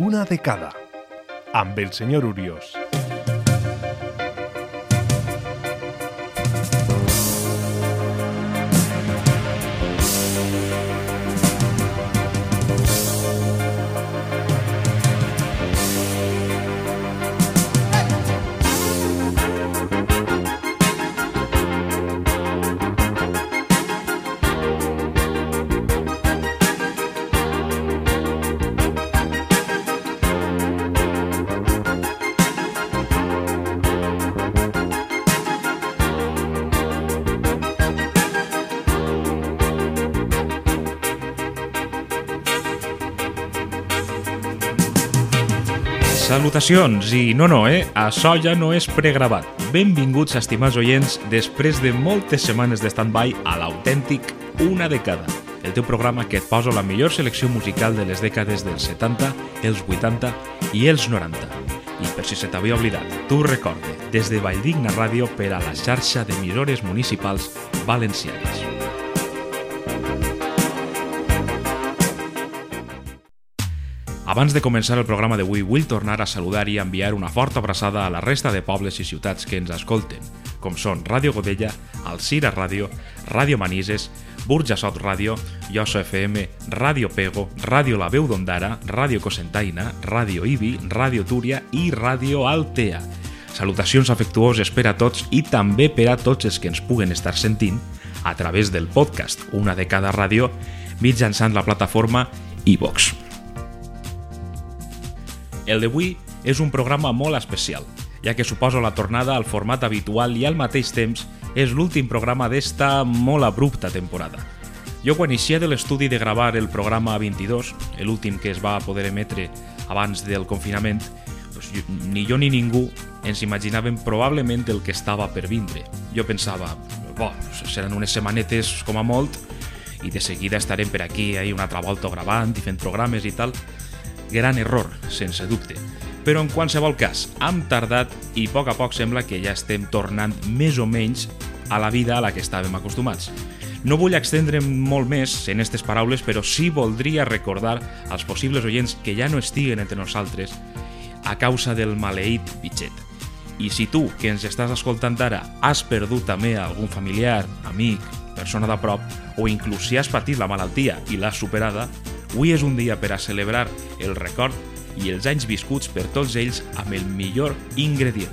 Una dècada, amb el senyor Uriós. Salutacions, i no, no, eh? Això ja no és pregravat. Benvinguts, estimats oients, després de moltes setmanes de stand-by a l'autèntic Una dècada, el teu programa que et posa la millor selecció musical de les dècades dels 70, els 80 i els 90. I per si se t'havia oblidat, tu recorde, des de Valldigna Ràdio per a la xarxa d'emissores municipals valencianes. Abans de començar el programa d'avui, vull tornar a saludar i enviar una forta abraçada a la resta de pobles i ciutats que ens escolten, com són Ràdio Godella, Alcira Ràdio, Ràdio Manises, Burjassot Ràdio, Yoso FM, Ràdio Pego, Ràdio La Veu d'Ondara, Ràdio Cosentaina, Ràdio Ibi, Ràdio Túria i Ràdio Altea. Salutacions afectuoses per a tots i també per a tots els que ens puguen estar sentint a través del podcast Una de cada ràdio mitjançant la plataforma iVox. El d'avui és un programa molt especial, ja que suposa la tornada al format habitual i al mateix temps és l'últim programa d'esta molt abrupta temporada. Jo quan inicia de l'estudi de gravar el programa 22, l'últim que es va poder emetre abans del confinament, doncs ni jo ni ningú ens imaginàvem probablement el que estava per vindre. Jo pensava, bo, seran unes setmanetes com a molt i de seguida estarem per aquí ahir una altra volta gravant i fent programes i tal, gran error, sense dubte. Però en qualsevol cas, hem tardat i a poc a poc sembla que ja estem tornant més o menys a la vida a la que estàvem acostumats. No vull extendre'm molt més en aquestes paraules, però sí voldria recordar als possibles oients que ja no estiguen entre nosaltres a causa del maleït bitxet. I si tu, que ens estàs escoltant ara, has perdut també algun familiar, amic, persona de prop, o inclús si has patit la malaltia i l'has superada, Avui és un dia per a celebrar el record i els anys viscuts per tots ells amb el millor ingredient,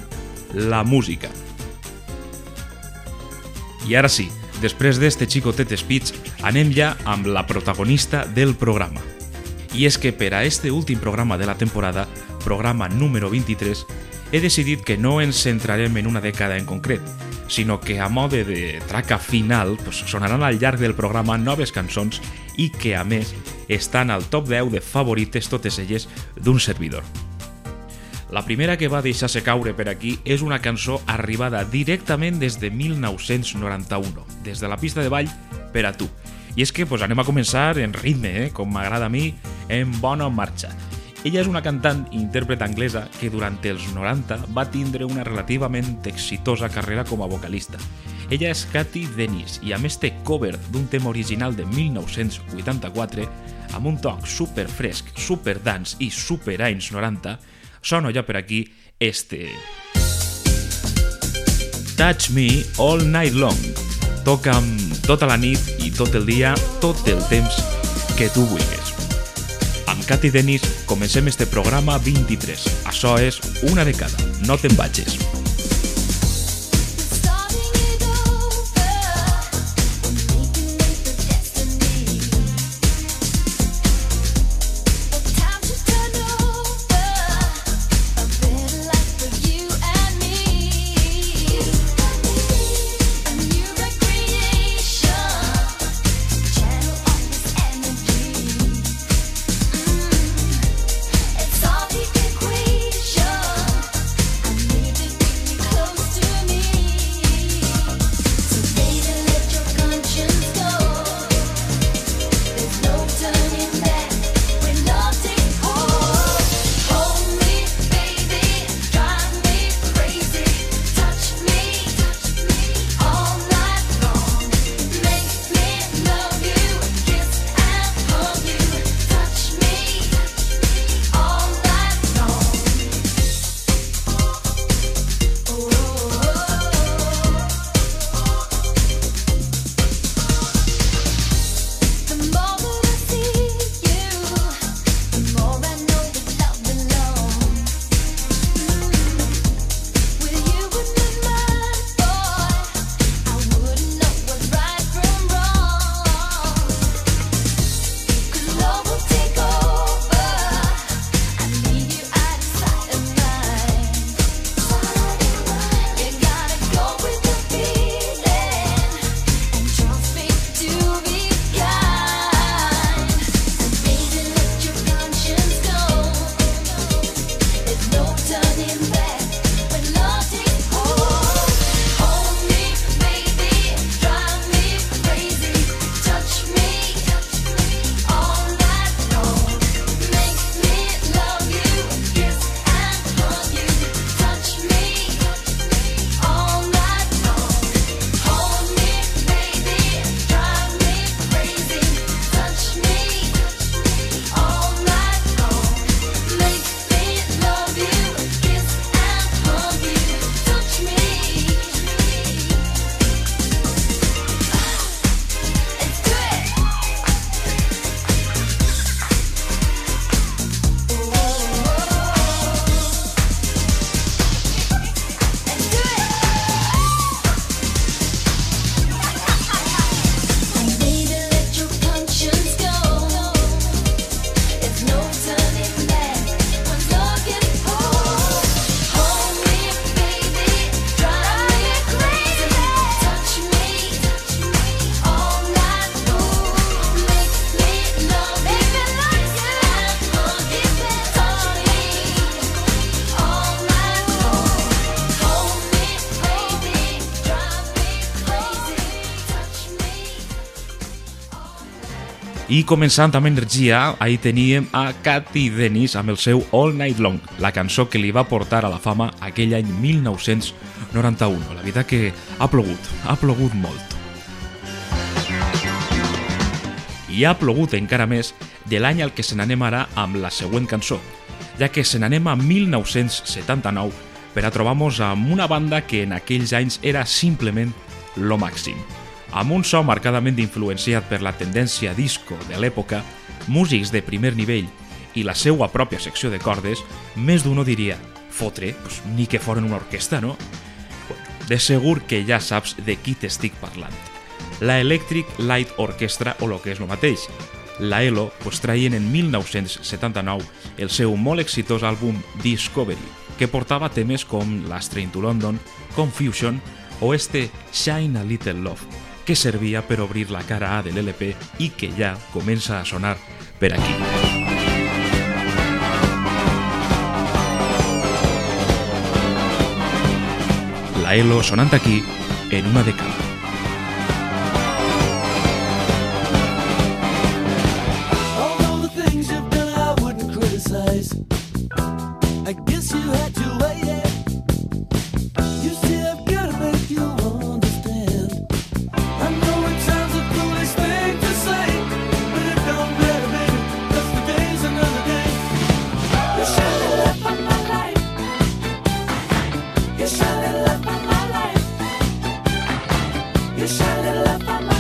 la música. I ara sí, després d'este xicotet speech, anem ja amb la protagonista del programa. I és que per a este últim programa de la temporada, programa número 23, he decidit que no ens centrarem en una dècada en concret, sinó que a mode de traca final pues, sonaran al llarg del programa noves cançons i que, a més, estan al top 10 de favorites totes elles d'un servidor. La primera que va deixar-se caure per aquí és una cançó arribada directament des de 1991, des de la pista de ball per a tu. I és que pues, anem a començar en ritme, eh? com m'agrada a mi, en bona marxa. Ella és una cantant i intèrpret anglesa que durant els 90 va tindre una relativament exitosa carrera com a vocalista. Ella és Cathy Dennis i a més té cover d'un tema original de 1984 amb un toc super fresc, super dance i super anys 90, sona ja per aquí este... Touch Me All Night Long. Toca'm tota la nit i tot el dia, tot el temps que tu vulguis. Amb Cathy Dennis comencem este programa 23. Això és una de cada. No te'n vagis. I començant amb energia, ahir teníem a Cathy Dennis amb el seu All Night Long, la cançó que li va portar a la fama aquell any 1991. La veritat que ha plogut, ha plogut molt. I ha plogut encara més de l'any al que se n'anem ara amb la següent cançó, ja que se n'anem a 1979 per a trobar-nos amb una banda que en aquells anys era simplement lo màxim amb un so marcadament influenciat per la tendència disco de l'època, músics de primer nivell i la seua pròpia secció de cordes, més d'un diria fotre, pues, ni que foren una orquestra, no? De segur que ja saps de qui t'estic parlant. La Electric Light Orchestra o lo que és el mateix. La ELO pues, traien en 1979 el seu molt exitós àlbum Discovery, que portava temes com Last Train to London, Confusion o este Shine a Little Love, que servia per obrir la cara A de l'LP i que ja comença a sonar per aquí. La ELO sonant aquí en una dècada. shine a little up on my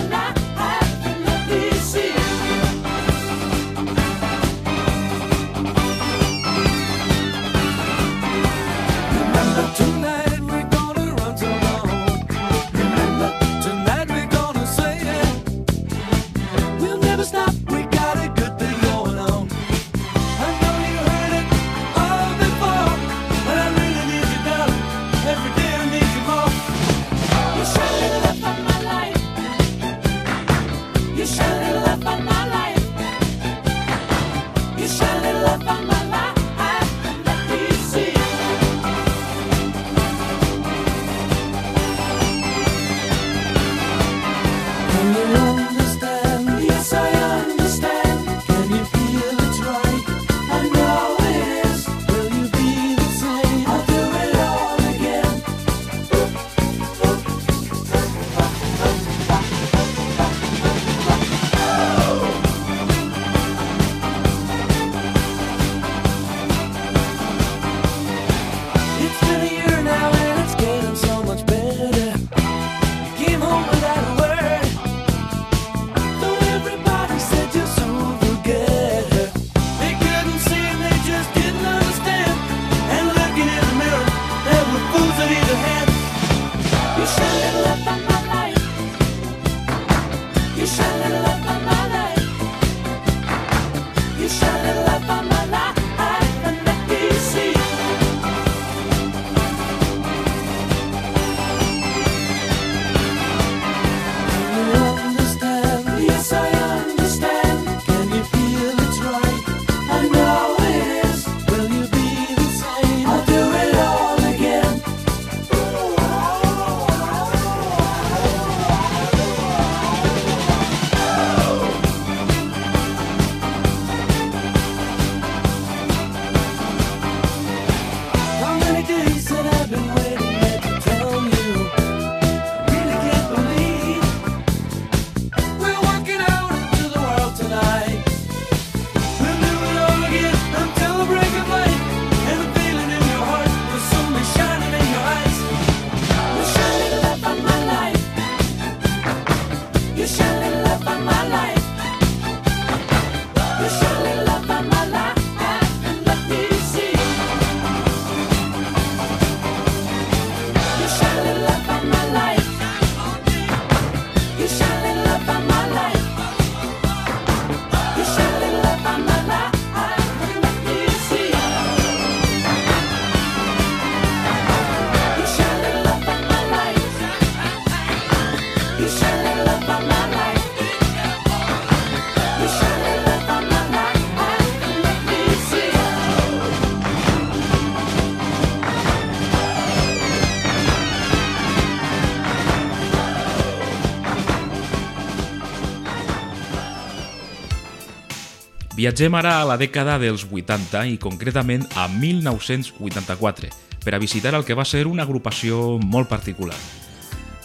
Viatgem ara a la dècada dels 80 i concretament a 1984 per a visitar el que va ser una agrupació molt particular.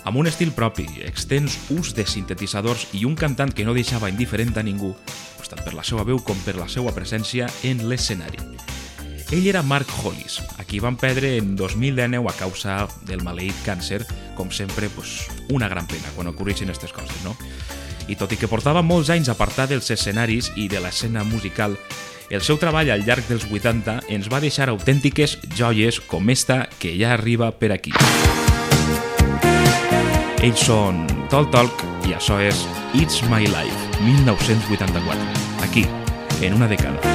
Amb un estil propi, extens ús de sintetitzadors i un cantant que no deixava indiferent a ningú, tant per la seva veu com per la seva presència en l'escenari. Ell era Mark Hollis, a qui van perdre en 2019 a causa del maleït càncer, com sempre, pues, una gran pena quan ocorreixen aquestes coses, no? I tot i que portava molts anys apartat dels escenaris i de l'escena musical, el seu treball al llarg dels 80 ens va deixar autèntiques joies com esta que ja arriba per aquí. Ells són Talk Talk i això és It's My Life, 1984, aquí, en una dècada.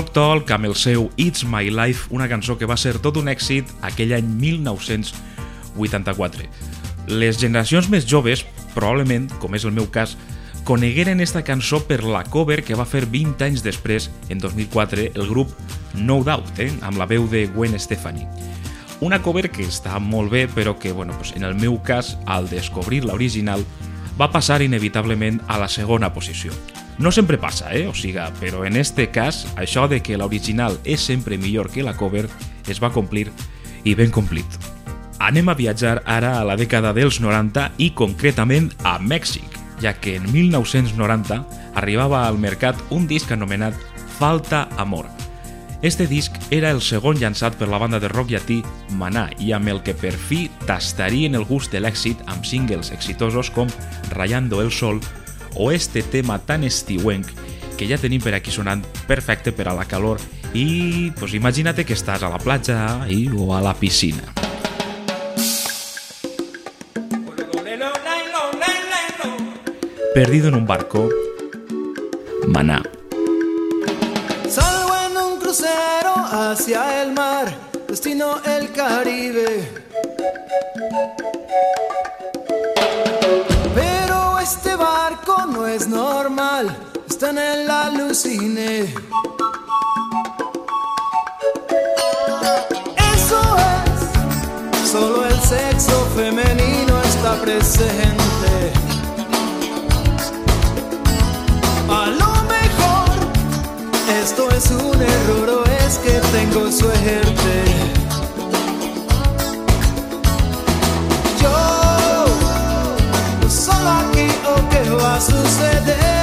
Talk Talk amb el seu It's My Life, una cançó que va ser tot un èxit aquell any 1984. Les generacions més joves, probablement, com és el meu cas, conegueren esta cançó per la cover que va fer 20 anys després, en 2004, el grup No Doubt, eh? amb la veu de Gwen Stefani. Una cover que està molt bé, però que, bueno, pues en el meu cas, al descobrir l'original, va passar inevitablement a la segona posició. No sempre passa, eh? O siga, però en este cas, això de que l'original és sempre millor que la cover es va complir i ben complit. Anem a viatjar ara a la dècada dels 90 i concretament a Mèxic, ja que en 1990 arribava al mercat un disc anomenat Falta Amor. Este disc era el segon llançat per la banda de rock llatí Maná i amb el que per fi tastarien el gust de l'èxit amb singles exitosos com Rayando el Sol o este tema tan estiuenc que ja tenim per aquí sonant perfecte per a la calor i pues, imagina't que estàs a la platja i, o a la piscina. Perdido en un barco, Maná. Salgo en un crucero hacia el mar, destino el Caribe. Barco no es normal, está en el alucine. Eso es, solo el sexo femenino está presente. A lo mejor esto es un error o es que tengo suerte. Yo there.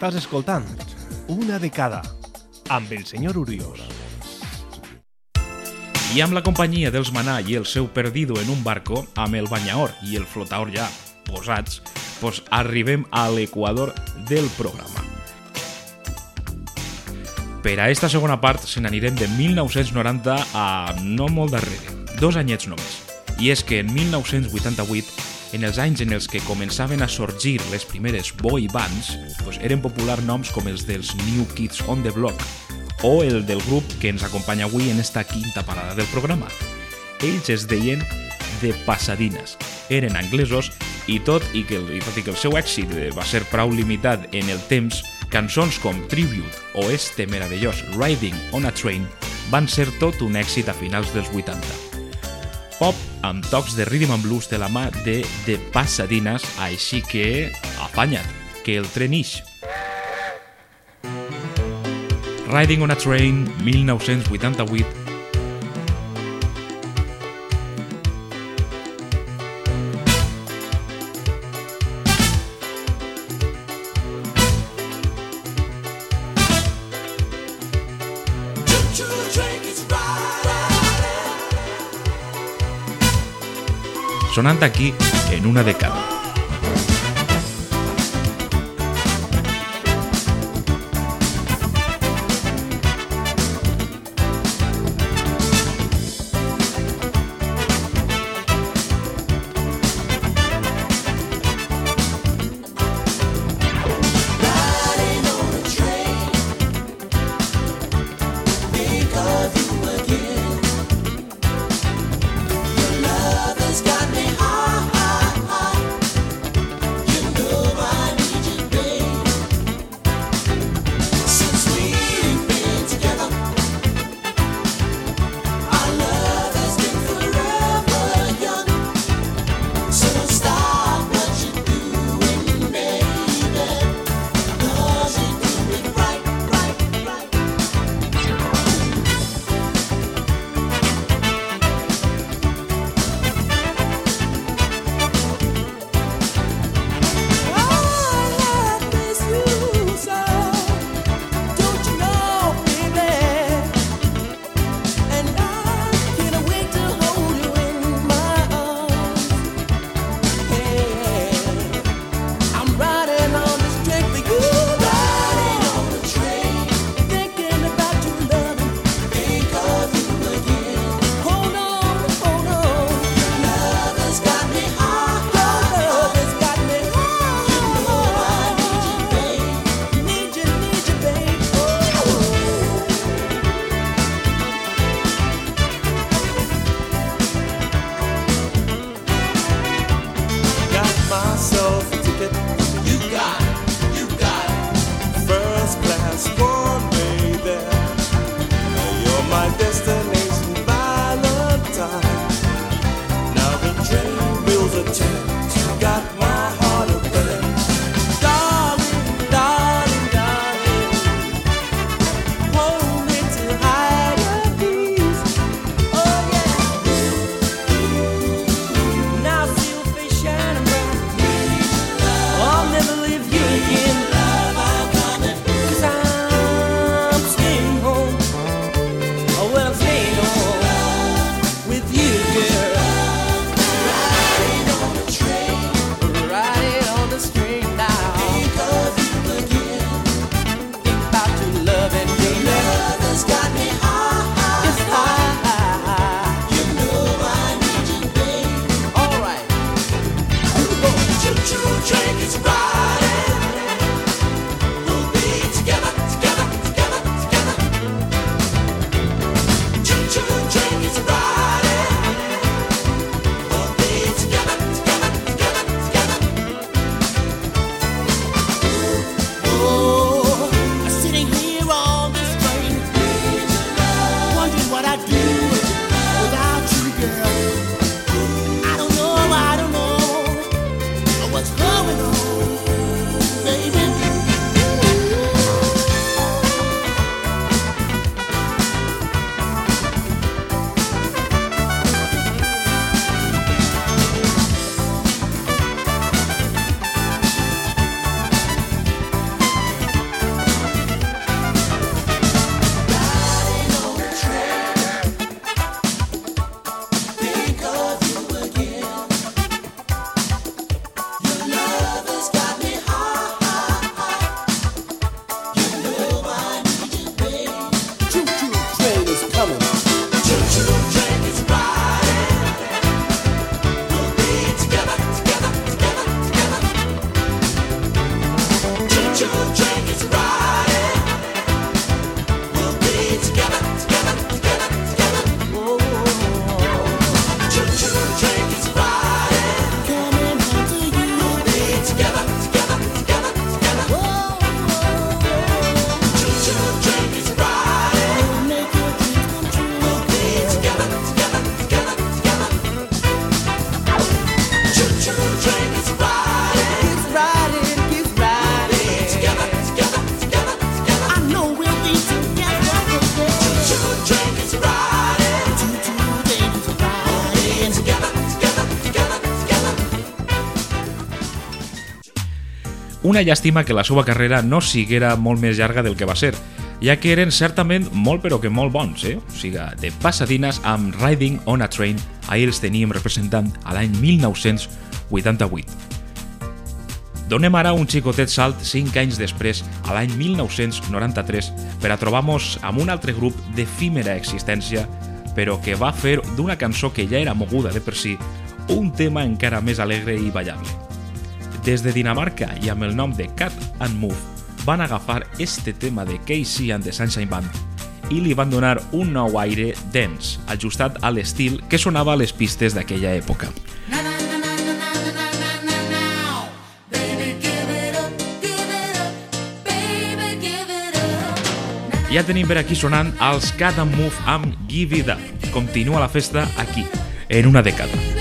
Estàs escoltant Una de cada amb el senyor Urios. I amb la companyia dels Manà i el seu perdido en un barco, amb el banyaor i el flotaor ja posats, pues arribem a l'equador del programa. Per a esta segona part se n'anirem de 1990 a no molt darrere, dos anyets només. I és que en 1988, en els anys en els que començaven a sorgir les primeres boy bands, pues eren popular noms com els dels New Kids on the Block o el del grup que ens acompanya avui en esta quinta parada del programa. Ells es deien The Pasadines. Eren anglesos i tot i que, i tot i que el seu èxit eh, va ser prou limitat en el temps, cançons com Tribute o este meravellós Riding on a Train van ser tot un èxit a finals dels 80. Pop amb tocs de rhythm and blues de la mà de The Pasadines, així que afanya't, que el tren ix. Riding on a Train, 1988, sonant aquí en una dècada. Una llàstima que la seva carrera no siguera molt més llarga del que va ser, ja que eren certament molt però que molt bons, eh? O sigui, de passadines amb Riding on a Train, ahir els teníem representant a l'any 1988. Donem ara un xicotet salt 5 anys després, a l'any 1993, per a trobar-nos amb un altre grup d'efímera existència, però que va fer d'una cançó que ja era moguda de per si un tema encara més alegre i ballable. Des de Dinamarca i amb el nom de Cat and Move, van agafar este tema de Casey and the Sunshine Band i li van donar un nou aire dance, ajustat a l'estil que sonava a les pistes d'aquella època. Ja tenim per aquí sonant els Cat and Move amb Give It Up. Continua la festa aquí, en una dècada.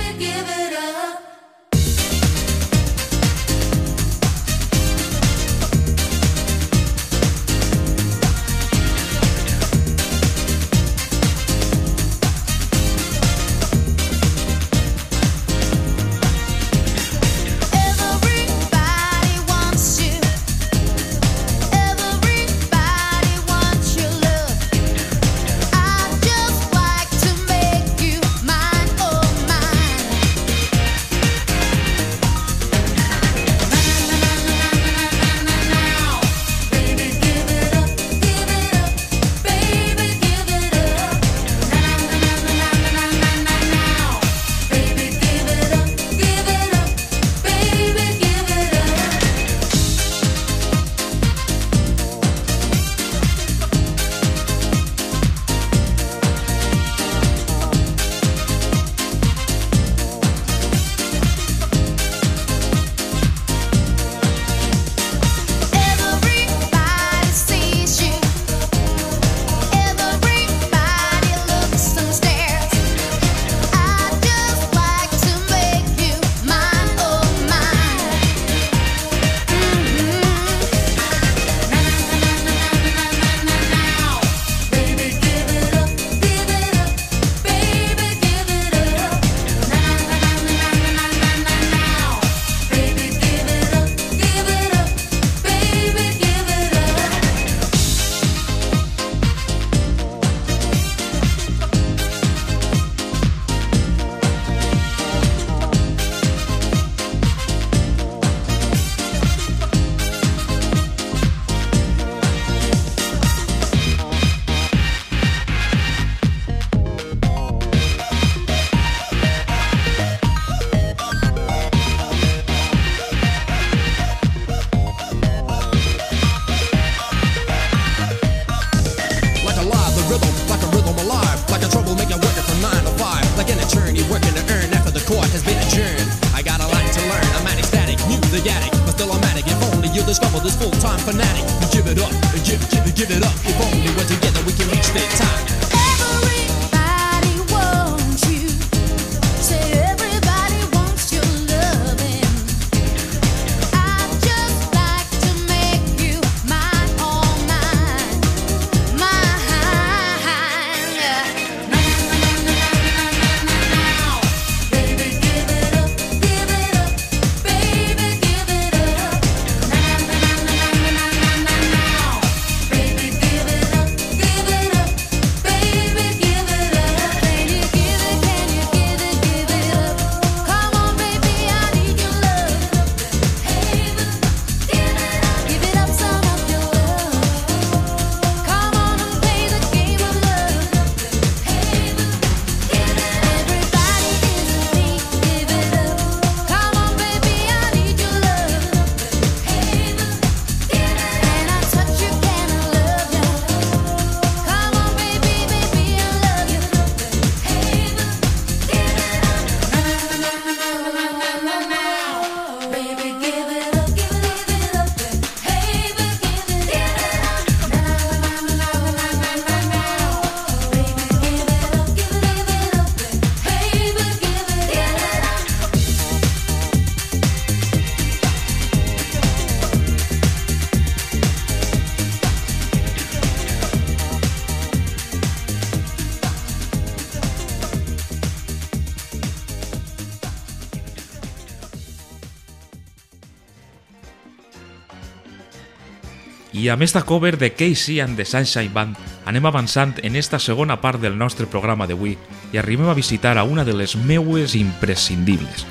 Amb esta cover de Casey and the Sunshine Band anem avançant en esta segona part del nostre programa d'avui i arribem a visitar a una de les meues imprescindibles.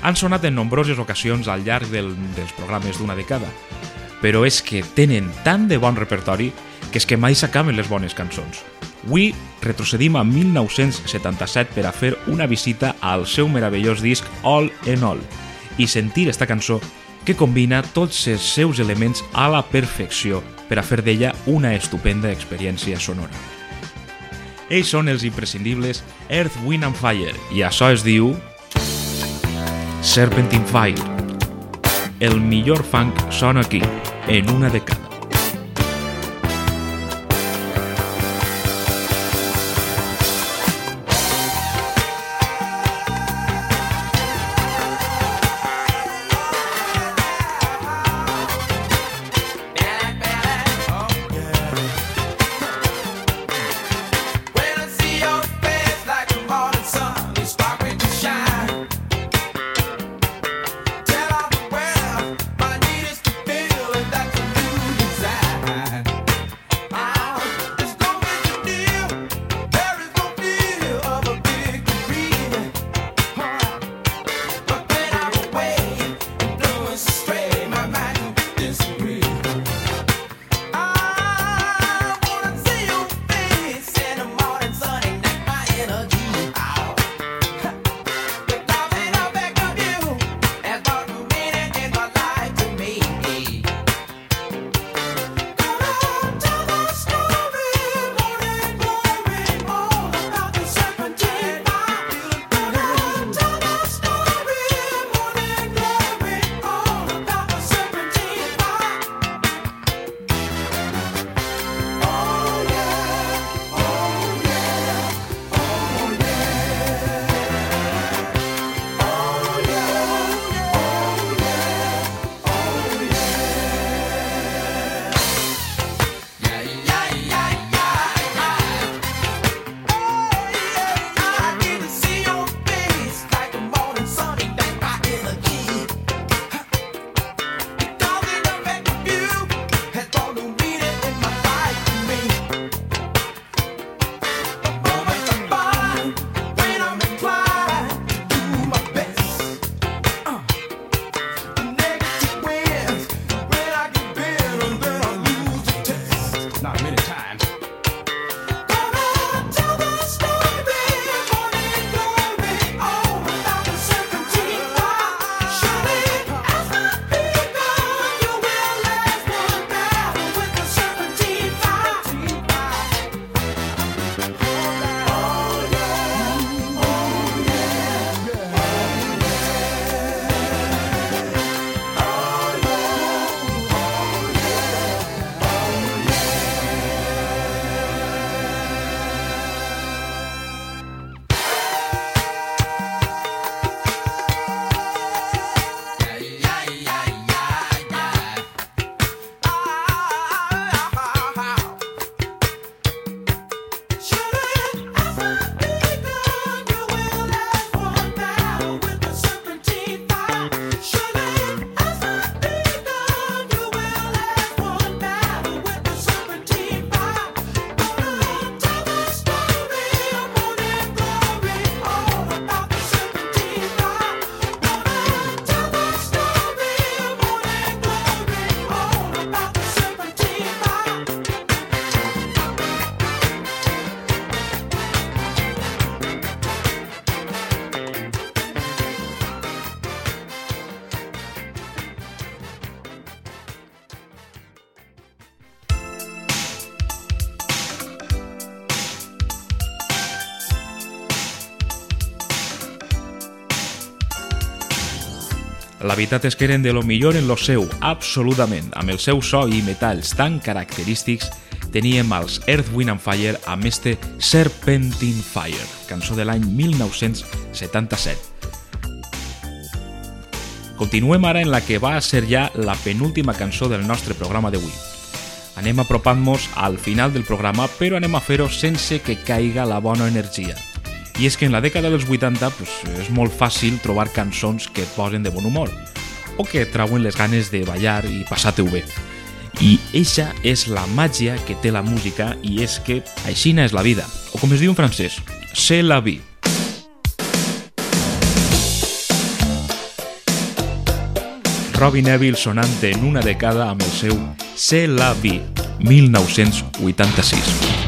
Han sonat en nombroses ocasions al llarg del, dels programes d'una dècada, però és que tenen tant de bon repertori que és que mai s'acaben les bones cançons. Avui retrocedim a 1977 per a fer una visita al seu meravellós disc All in All i sentir esta cançó que combina tots els seus elements a la perfecció per a fer d'ella una estupenda experiència sonora. Ells són els imprescindibles Earth, Wind and Fire i això es diu Serpentine Fire. El millor funk sona aquí, en una. When La veritat és que eren de lo millor en lo seu, absolutament. Amb el seu so i metalls tan característics, teníem els Earth, Wind and Fire amb este Serpentine Fire, cançó de l'any 1977. Continuem ara en la que va ser ja la penúltima cançó del nostre programa d'avui. Anem apropant-nos al final del programa, però anem a fer-ho sense que caiga la bona energia. I és que en la dècada dels 80 pues, és molt fàcil trobar cançons que et posen de bon humor. o que trauen les ganes de ballar i passar-te-ho bé. I eixa és la màgia que té la música i és que aixina és la vida, o com es diu en francès, c'est la vie. Robin Neville sonant en una dècada amb el seu C'est la vie, 1986.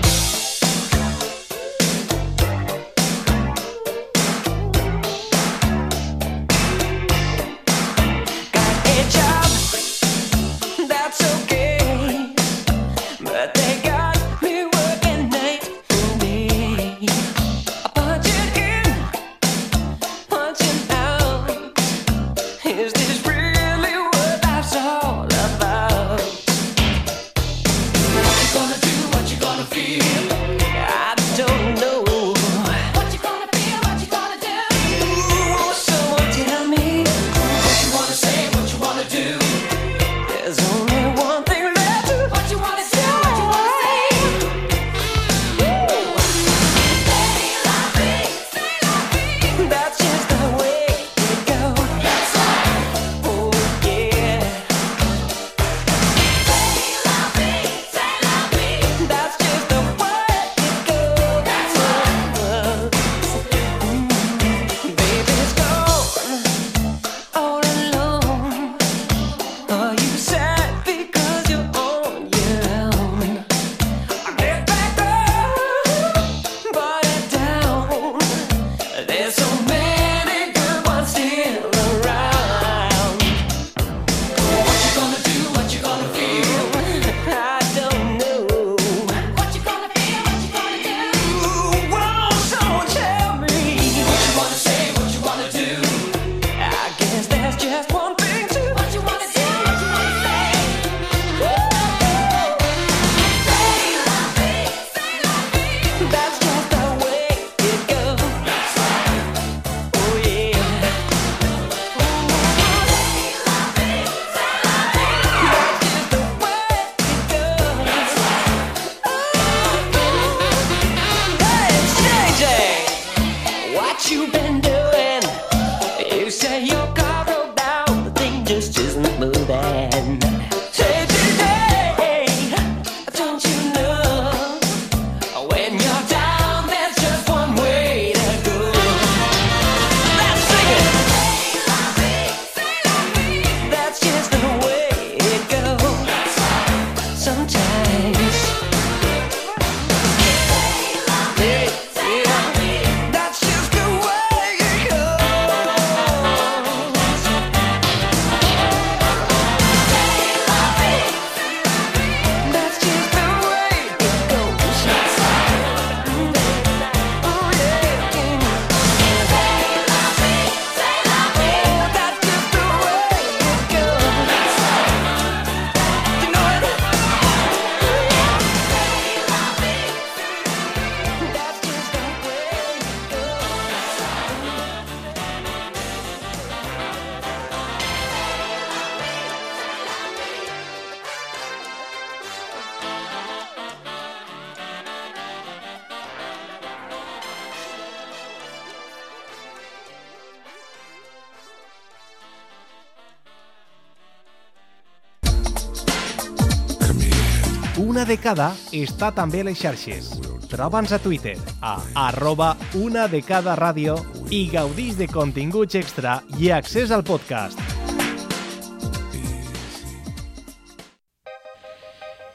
Una dècada està també a les xarxes. Troba'ns a Twitter a arroba una de cada ràdio i gaudís de continguts extra i accés al podcast.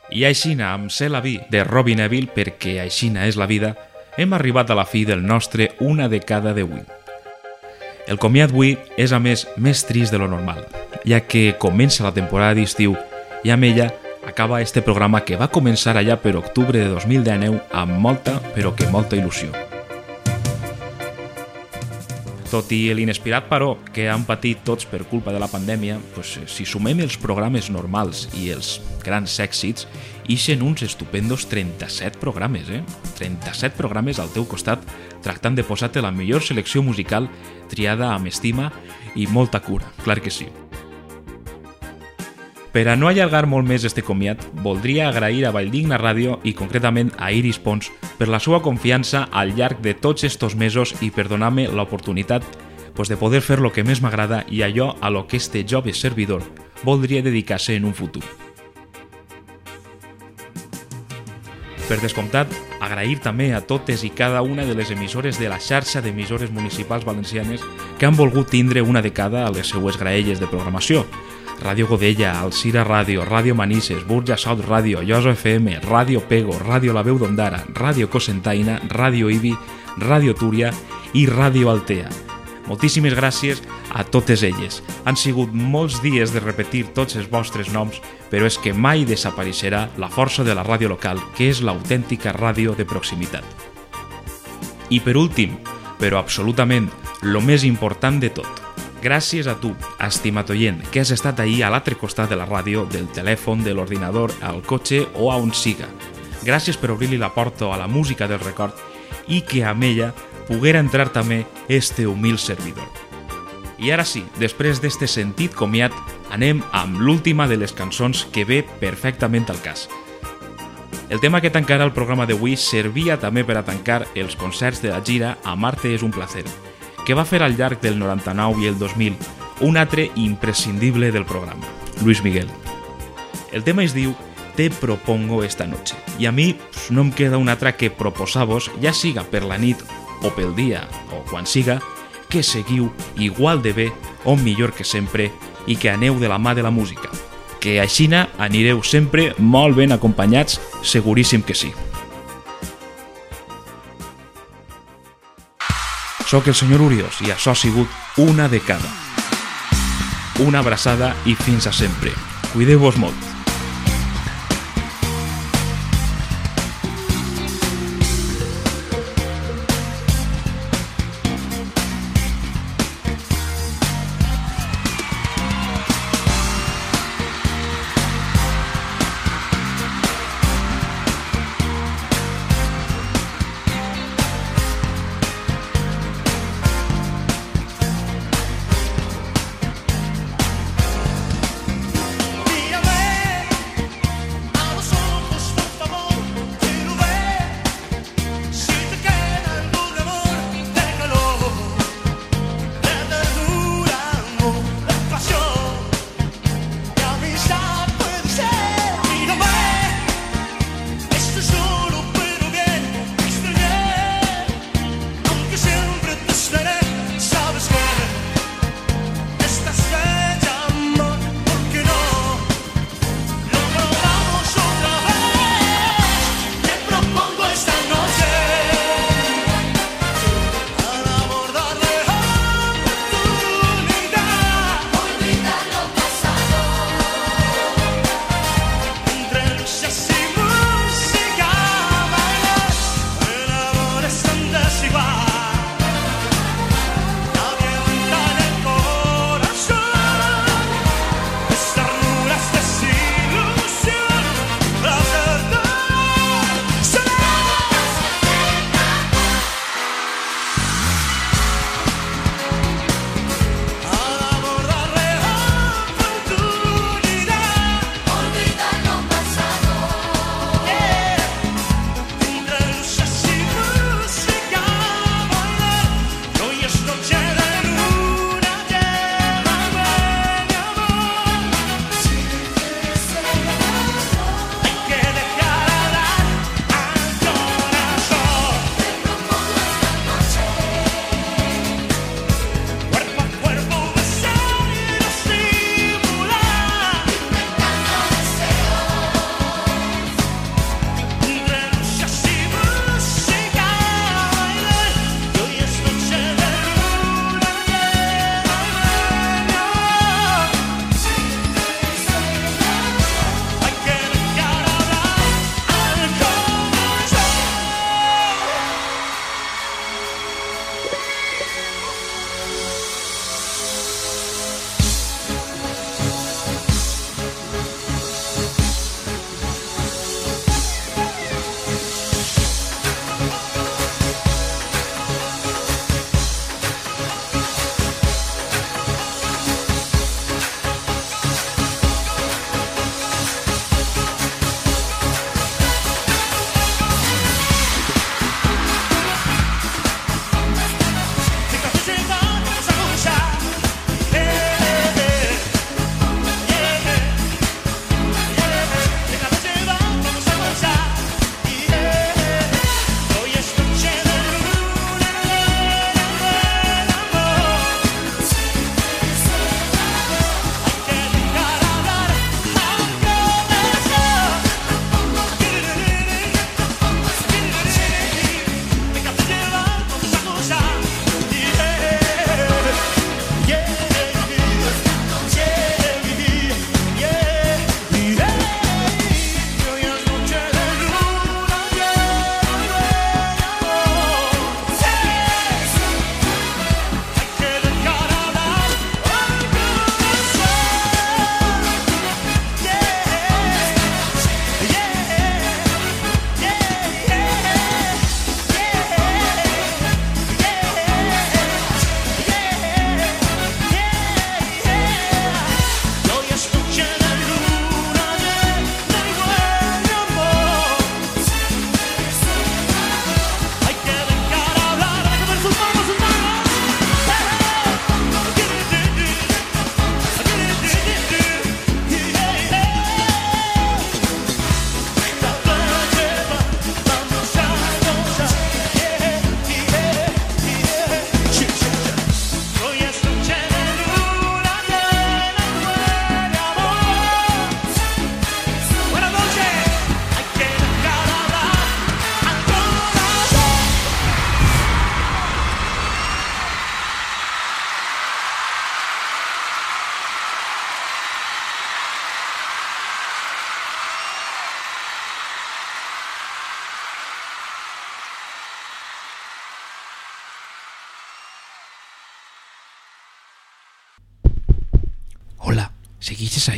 I aixina, amb Ser la Vi, de Robin Neville, perquè aixina és la vida, hem arribat a la fi del nostre Una de cada d'avui. El comiat d'avui és, a més, més trist de lo normal, ja que comença la temporada d'estiu i amb ella acaba este programa que va començar allà per octubre de 2019 amb molta, però que molta il·lusió. Tot i l'inespirat paró que han patit tots per culpa de la pandèmia, pues, eh, si sumem els programes normals i els grans èxits, ixen uns estupendos 37 programes, eh? 37 programes al teu costat tractant de posar-te la millor selecció musical triada amb estima i molta cura, clar que sí. Per a no allargar molt més este comiat, voldria agrair a Valldigna Ràdio i concretament a Iris Pons per la seva confiança al llarg de tots estos mesos i per donar-me l'oportunitat pues de poder fer lo que més m'agrada i allò a lo que este jove servidor voldria dedicar-se en un futur. Per descomptat, agrair també a totes i cada una de les emissores de la xarxa d'emissores municipals valencianes que han volgut tindre una de cada a les seues graelles de programació. Ràdio Godella, Alcira Ràdio, Ràdio Manises, Burja Salt Ràdio, Llosa FM, Ràdio Pego, Ràdio La Veu d'Ondara, Ràdio Cosentaina, Ràdio Ibi, Ràdio Túria i Ràdio Altea. Moltíssimes gràcies a totes elles. Han sigut molts dies de repetir tots els vostres noms, però és que mai desapareixerà la força de la ràdio local, que és l'autèntica ràdio de proximitat. I per últim, però absolutament lo més important de tot, gràcies a tu, estimat oient, que has estat ahir a l'altre costat de la ràdio, del telèfon, de l'ordinador, al cotxe o a on siga. Gràcies per obrir-li la porta a la música del record i que amb ella poguera entrar també este humil servidor. I ara sí, després d'este sentit comiat, anem amb l'última de les cançons que ve perfectament al cas. El tema que tancarà el programa d'avui servia també per a tancar els concerts de la gira Amarte és un placer, que va fer al llarg del 99 i el 2000 un altre imprescindible del programa, Luis Miguel. El tema es diu Te propongo esta noche i a mi pues, no em queda una altra que proposar-vos, ja siga per la nit o pel dia o quan siga, que seguiu igual de bé o millor que sempre i que aneu de la mà de la música. Que aixina anireu sempre molt ben acompanyats, seguríssim que sí. Soc el senyor Urios i això ha sigut una dècada. Una abraçada i fins a sempre. Cuideu-vos molt.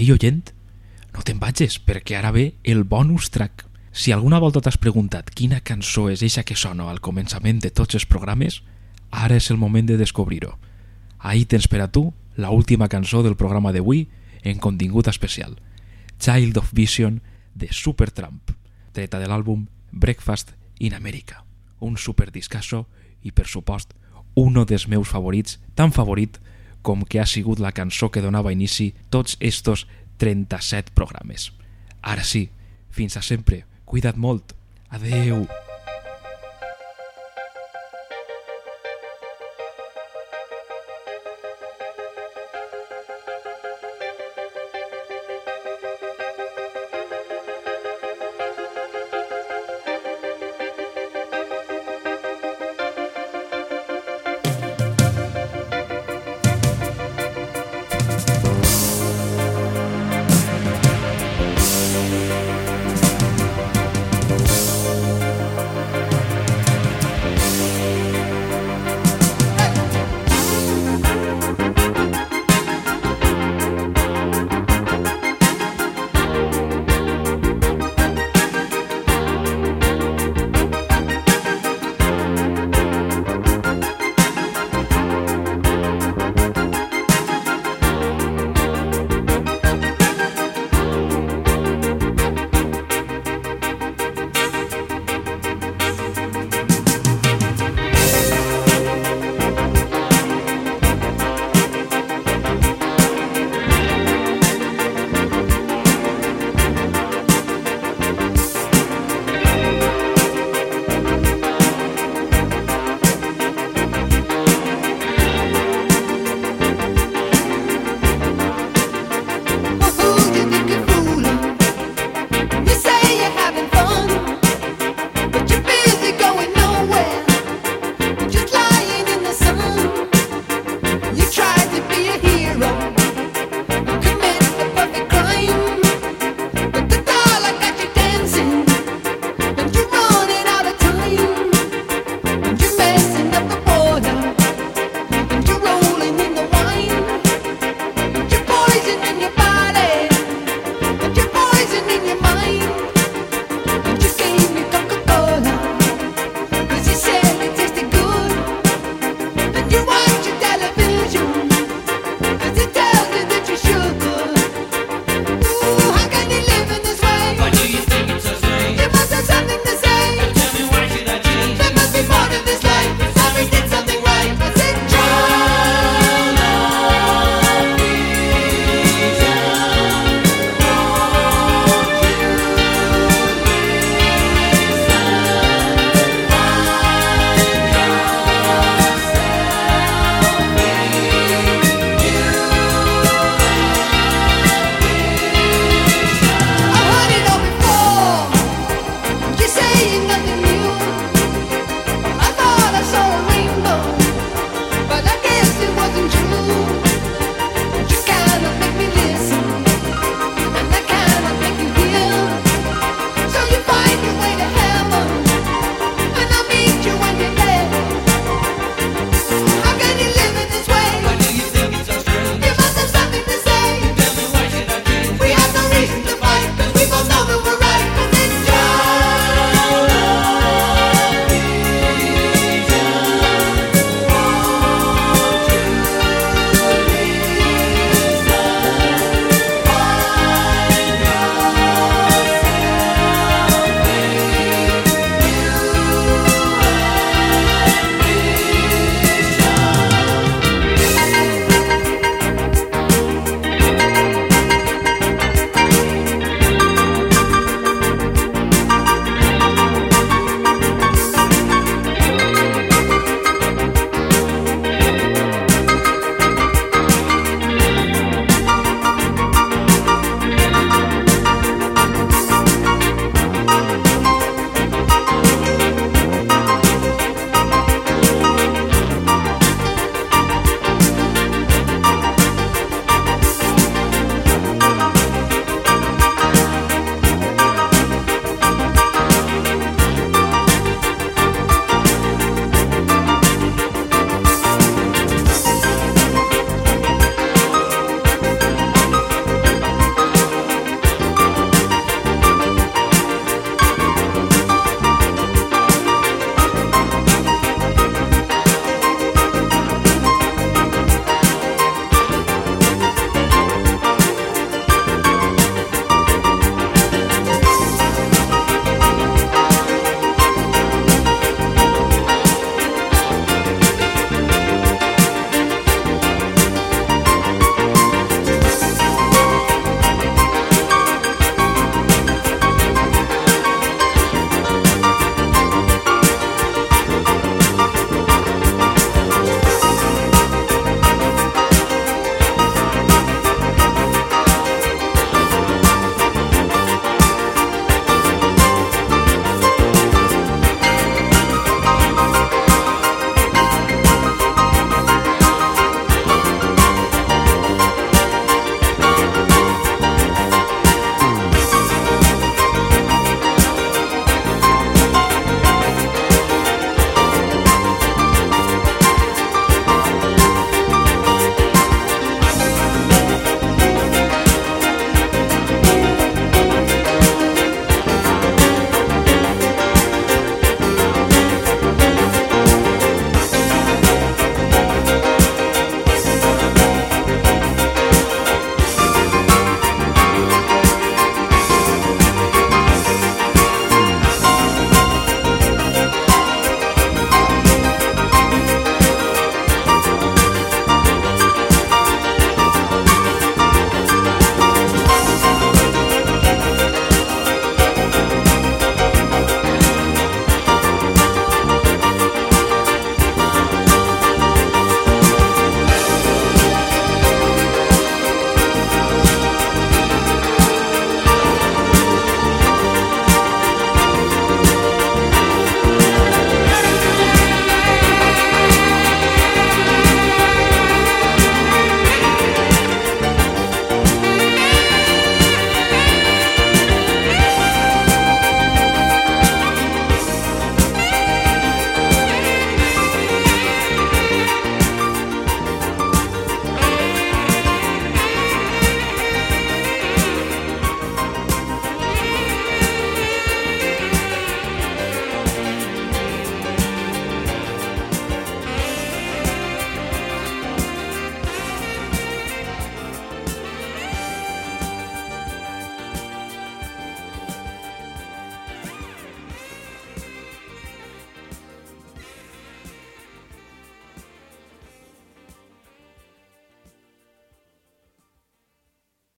Ahí oient? No te'n vagis, perquè ara ve el bonus track. Si alguna volta t'has preguntat quina cançó és eixa que sona al començament de tots els programes, ara és el moment de descobrir-ho. Ahí tens per a tu la última cançó del programa d'avui en contingut especial. Child of Vision de Supertramp, treta de l'àlbum Breakfast in America. Un superdiscasso i, per supost, uno dels meus favorits, tan favorit com que ha sigut la cançó que donava inici tots estos 37 programes. Ara sí, fins a sempre, cuida't molt. Adeu!